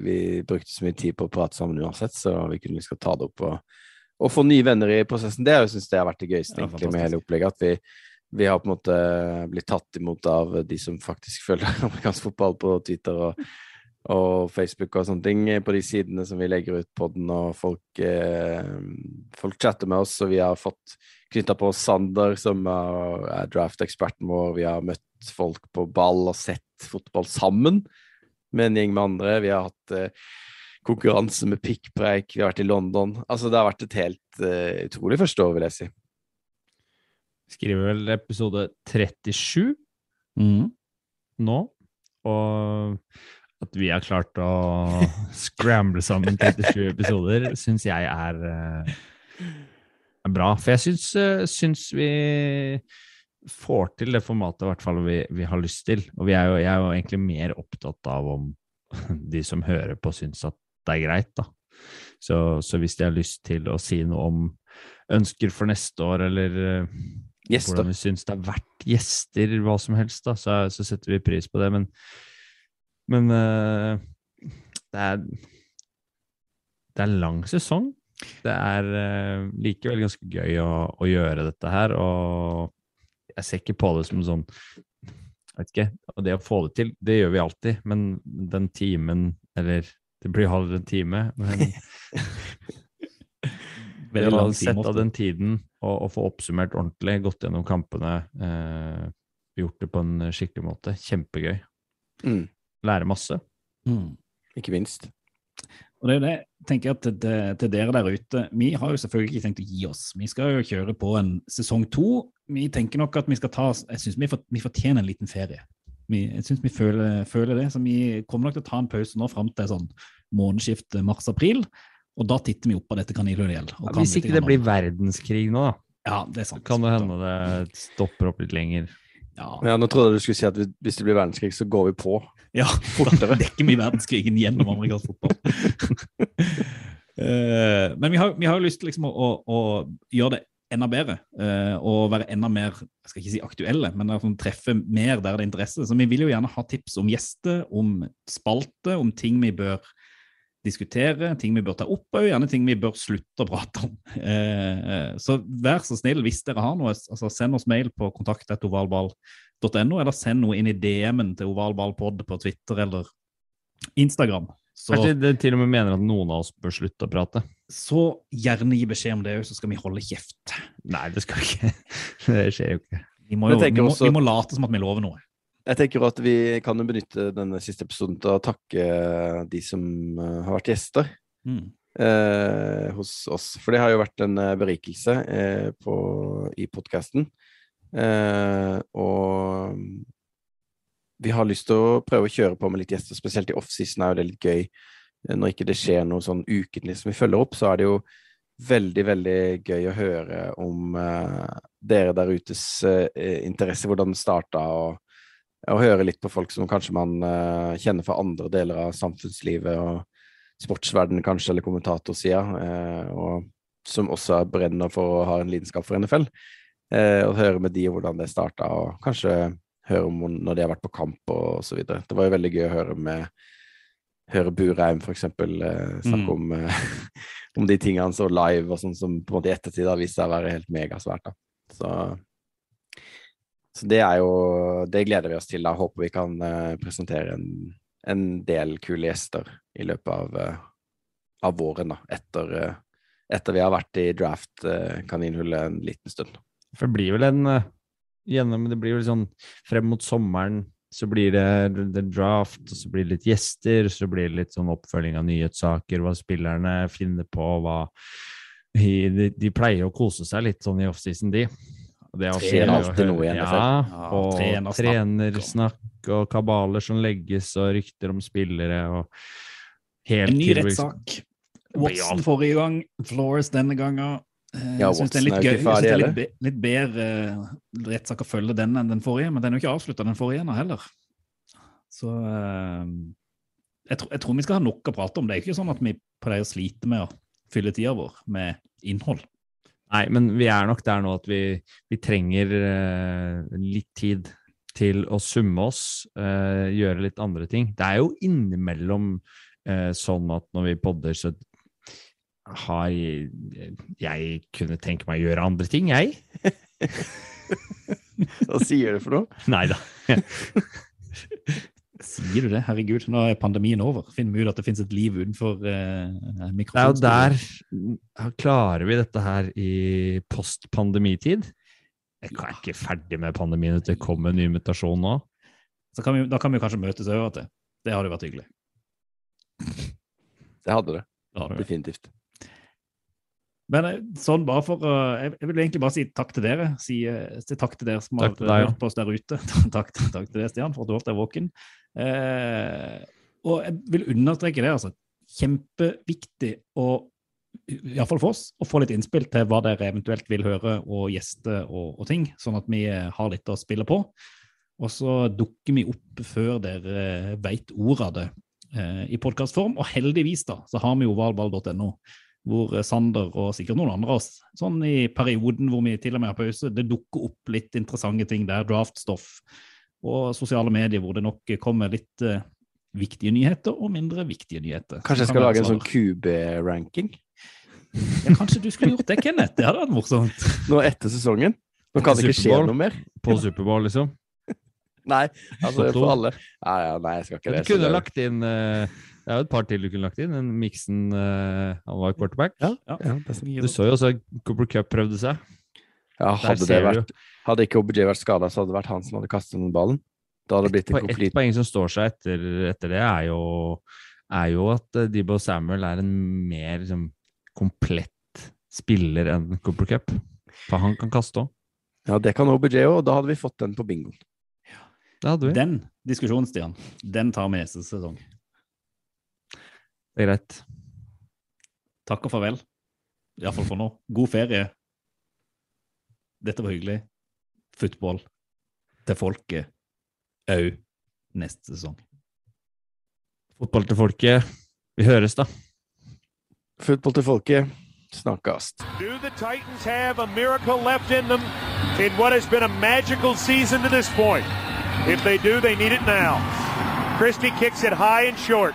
vi brukte så mye tid på å prate sammen uansett, så vi kunne liksom ta det opp og, og få nye venner i prosessen. Det syns det har vært det gøyeste Ja, egentlig, med hele opplegget. At vi, vi har på en måte blitt tatt imot av de som faktisk følger amerikansk fotball på Twitter og, og Facebook og sånne ting, på de sidene som vi legger ut på den, og folk, eh, folk chatter med oss, og vi har fått knytta på Sander, som er er draft-eksperten vår. Vi har møtt folk på ball og sett fotball sammen med en gjeng med andre. Vi har hatt eh, konkurranse med pikkpreik, vi har vært i London. Altså, det har vært et helt eh, utrolig første år, vil jeg si. Skriver vel episode 37 mm. nå, og at vi har klart å scramble sammen 37 episoder, syns jeg er, eh, er bra. For jeg syns, eh, syns vi får til det formatet i hvert fall vi, vi har lyst til. Og vi er jo, jeg er jo egentlig mer opptatt av om de som hører på, syns at det er greit, da. Så, så hvis de har lyst til å si noe om ønsker for neste år, eller eh, Gjester. hvordan vi syns det har vært gjester, hva som helst, da, så, så setter vi pris på det. Men, men eh, det er Det er lang sesong. Det er eh, likevel ganske gøy å, å gjøre dette her, og jeg ser ikke på det som sånn vet ikke, og Det å få det til, det gjør vi alltid, men den timen, eller det blir halv en time, men Veldig lang tid, sett av den tiden og, og få oppsummert ordentlig, gått gjennom kampene, eh, gjort det på en skikkelig måte, kjempegøy. Mm, Lære masse. Mm. ikke minst. Og det er det, tenker jeg at til, til- dere der ute, vi har jo selvfølgelig ikke tenkt å gi oss. Vi skal jo kjøre på en sesong to. Vi tenker nok at vi skal ta, jeg synes vi, vi fortjener en liten ferie. Vi, jeg synes vi føler, føler det, så vi kommer nok til å ta en pause nå fram til sånn månedsskift mars-april, og da titter vi opp på dette kaninhullet igjen. Ja, hvis ikke det blir verdenskrig nå, da, Ja, det er sant. kan det hende det stopper opp litt lenger. Ja, Ja, nå trodde jeg du skulle si at hvis det blir verdenskrig, så går vi på. Ja, fortere. dekker vi verdenskrigen gjennom amerikansk fotball. uh, men vi har, vi har jo lyst til liksom å, å, å gjøre det enda bedre, uh, og være enda mer jeg skal ikke si aktuelle, men treffe mer der det er interesse. Så vi vil jo gjerne ha tips om gjester, om spalte, om ting vi bør diskutere, ting vi bør ta opp, og gjerne ting vi bør slutte å prate om. Eh, så vær så snill, hvis dere har noe, altså send oss mail på kontakt.ovalball.no, eller send noe inn i DM-en til ovalballpod på Twitter eller Instagram. Så, Kanskje de til og med mener at noen av oss bør slutte å prate. så gjerne gi beskjed om det òg, så skal vi holde kjeft. Nei, det skal ikke. Det skjer jo ikke. Vi må, jo, vi må, også- vi må late som at vi lover noe. Jeg tenker at vi kan jo benytte denne siste episoden til å takke de som eh, har vært gjester Mm. eh, hos oss. For det har jo vært en eh, berikelse eh, på, i podkasten. Eh, og vi har lyst til å prøve å kjøre på med litt gjester, spesielt i offseason er jo det litt gøy. Eh, Når ikke det skjer noe sånn ukentlig som vi følger opp, så er det jo veldig, veldig gøy å høre om eh, dere der utes eh, interesse, hvordan det starta, og, og høre litt på folk som kanskje man eh, kjenner fra andre deler av samfunnslivet og sportsverdenen kanskje, eller kommentatorsida, eh, og som også brenner for å ha en lidenskap for NFL. Eh, og høre med de hvordan det starta, og kanskje høre om når de har vært på kamp og så videre. Det var jo veldig gøy å høre med høre Burheim for eksempel eh, snakke Mm. om, eh, om de tingene han så live, og sånn som på en måte i ettertid har vist seg å være helt megasvært. da. Så, så det er jo Det gleder vi oss til. da. Håper vi kan eh, presentere en, en del kule gjester i løpet av, eh, av våren, da. Etter, eh, etter vi har vært i draft-kaninhullet en liten stund. For det blir vel en eh, gjennom, Det blir vel sånn frem mot sommeren så blir det, det draft, og så blir det litt gjester, så blir det litt sånn oppfølging av nyhetssaker, hva spillerne finner på, hva de, de pleier å kose seg litt sånn i offseason, de. Det Skjer alltid noe igjen. Ja, Ja, og trenersnakk trenersnakk og kabaler som legges, og rykter om spillere, og helt En ny rettssak. Watson forrige gang, Flores denne gangen. Eh, Ja, jeg synes det er litt gøy. Ferdig, Jeg synes det er litt, litt bedre eh, rettssak å følge den enn den forrige, men den er jo ikke avslutta, den forrige ennå heller. Så eh, jeg, tror- jeg tror vi skal ha nok å prate om. Det er jo ikke sånn at vi pleier å slite med å fylle tida vår med innhold. Nei, men vi er nok der nå at vi, vi trenger litt tid til å summe oss, gjøre litt andre ting. Det er jo innimellom sånn at når vi podder, så har jeg, kunne tenke meg å gjøre andre ting, jeg. Hva sier du for noe? Nei da. Sier du det? Herregud, nå er pandemien over. Finner vi ut at det finnes et liv utenfor eh, Det er jo der Klarer vi dette her i post-pandemitid? Jeg er ikke ferdig med pandemien. Det kommer en ny mutasjon nå. Så kan vi, da kan vi kanskje møtes over til. Det hadde vært hyggelig. Det hadde det. Det hadde det. Definitivt. Men eh, sånn bare for å jeg, vil egentlig bare si takk til dere. Si, eh, si takk til dere som har deg, hørt på oss der ute. takk, takk til deg, Stian, for at du holdt deg våken. Eh, og jeg vil understreke det, altså. Kjempeviktig å Iallfall for oss, å få litt innspill til hva dere eventuelt vil høre, og gjester og, og ting, sånn at vi eh, har litt å spille på. Og så dukker vi opp før dere veit ordet av det eh, i podkastform. Og heldigvis da, så har vi jo valball.no, hvor eh, Sander og sikkert noen andre av oss, sånn i perioden hvor vi til og med har pause, det dukker opp litt interessante ting der, draftstoff og sosiale medier hvor det nok kommer litt uh, viktige nyheter og mindre viktige nyheter. Kanskje jeg skal kan lage en sånn QB-ranking Ja, kanskje du skulle gjort det, Kenneth. Det hadde vært morsomt. nå etter sesongen? Nå kan det ikke skje noe mer. På Superbowl, liksom. Nei, altså for alle. Ja, ja, nei, jeg skal ikke lese det. Du kunne lagt inn eh, Det er jo et par til du kunne lagt inn. En Miksen uh, Han var quarterback. Ja, ja. Du så jo også Cooper Cup prøvde seg. ja, hadde, det du. vært, hadde ikke OBJ vært skada, så hadde det vært han som hadde kastet den ballen. Da hadde det blitt en Ett Et poeng som står seg etter, etter det, er jo, er jo at eh, Debo Samuel er en mer liksom, komplett spiller enn Cooper Cup. For han kan kaste òg. Ja, det kan OBJ òg, og da hadde vi fått den på bingoen. Den diskusjonen, Stian, den tar vi neste sesong. Det er greit. Takk og farvel. Iallfall for nå. God ferie. Dette var hyggelig. Football til folket òg neste sesong. Fotball til folket. Vi høres, da. Football til folket. Snakkast. Do the Titans have a miracle left in them in what has been a magical season to this point? If they do, they need it now. Christie kicks it high and short.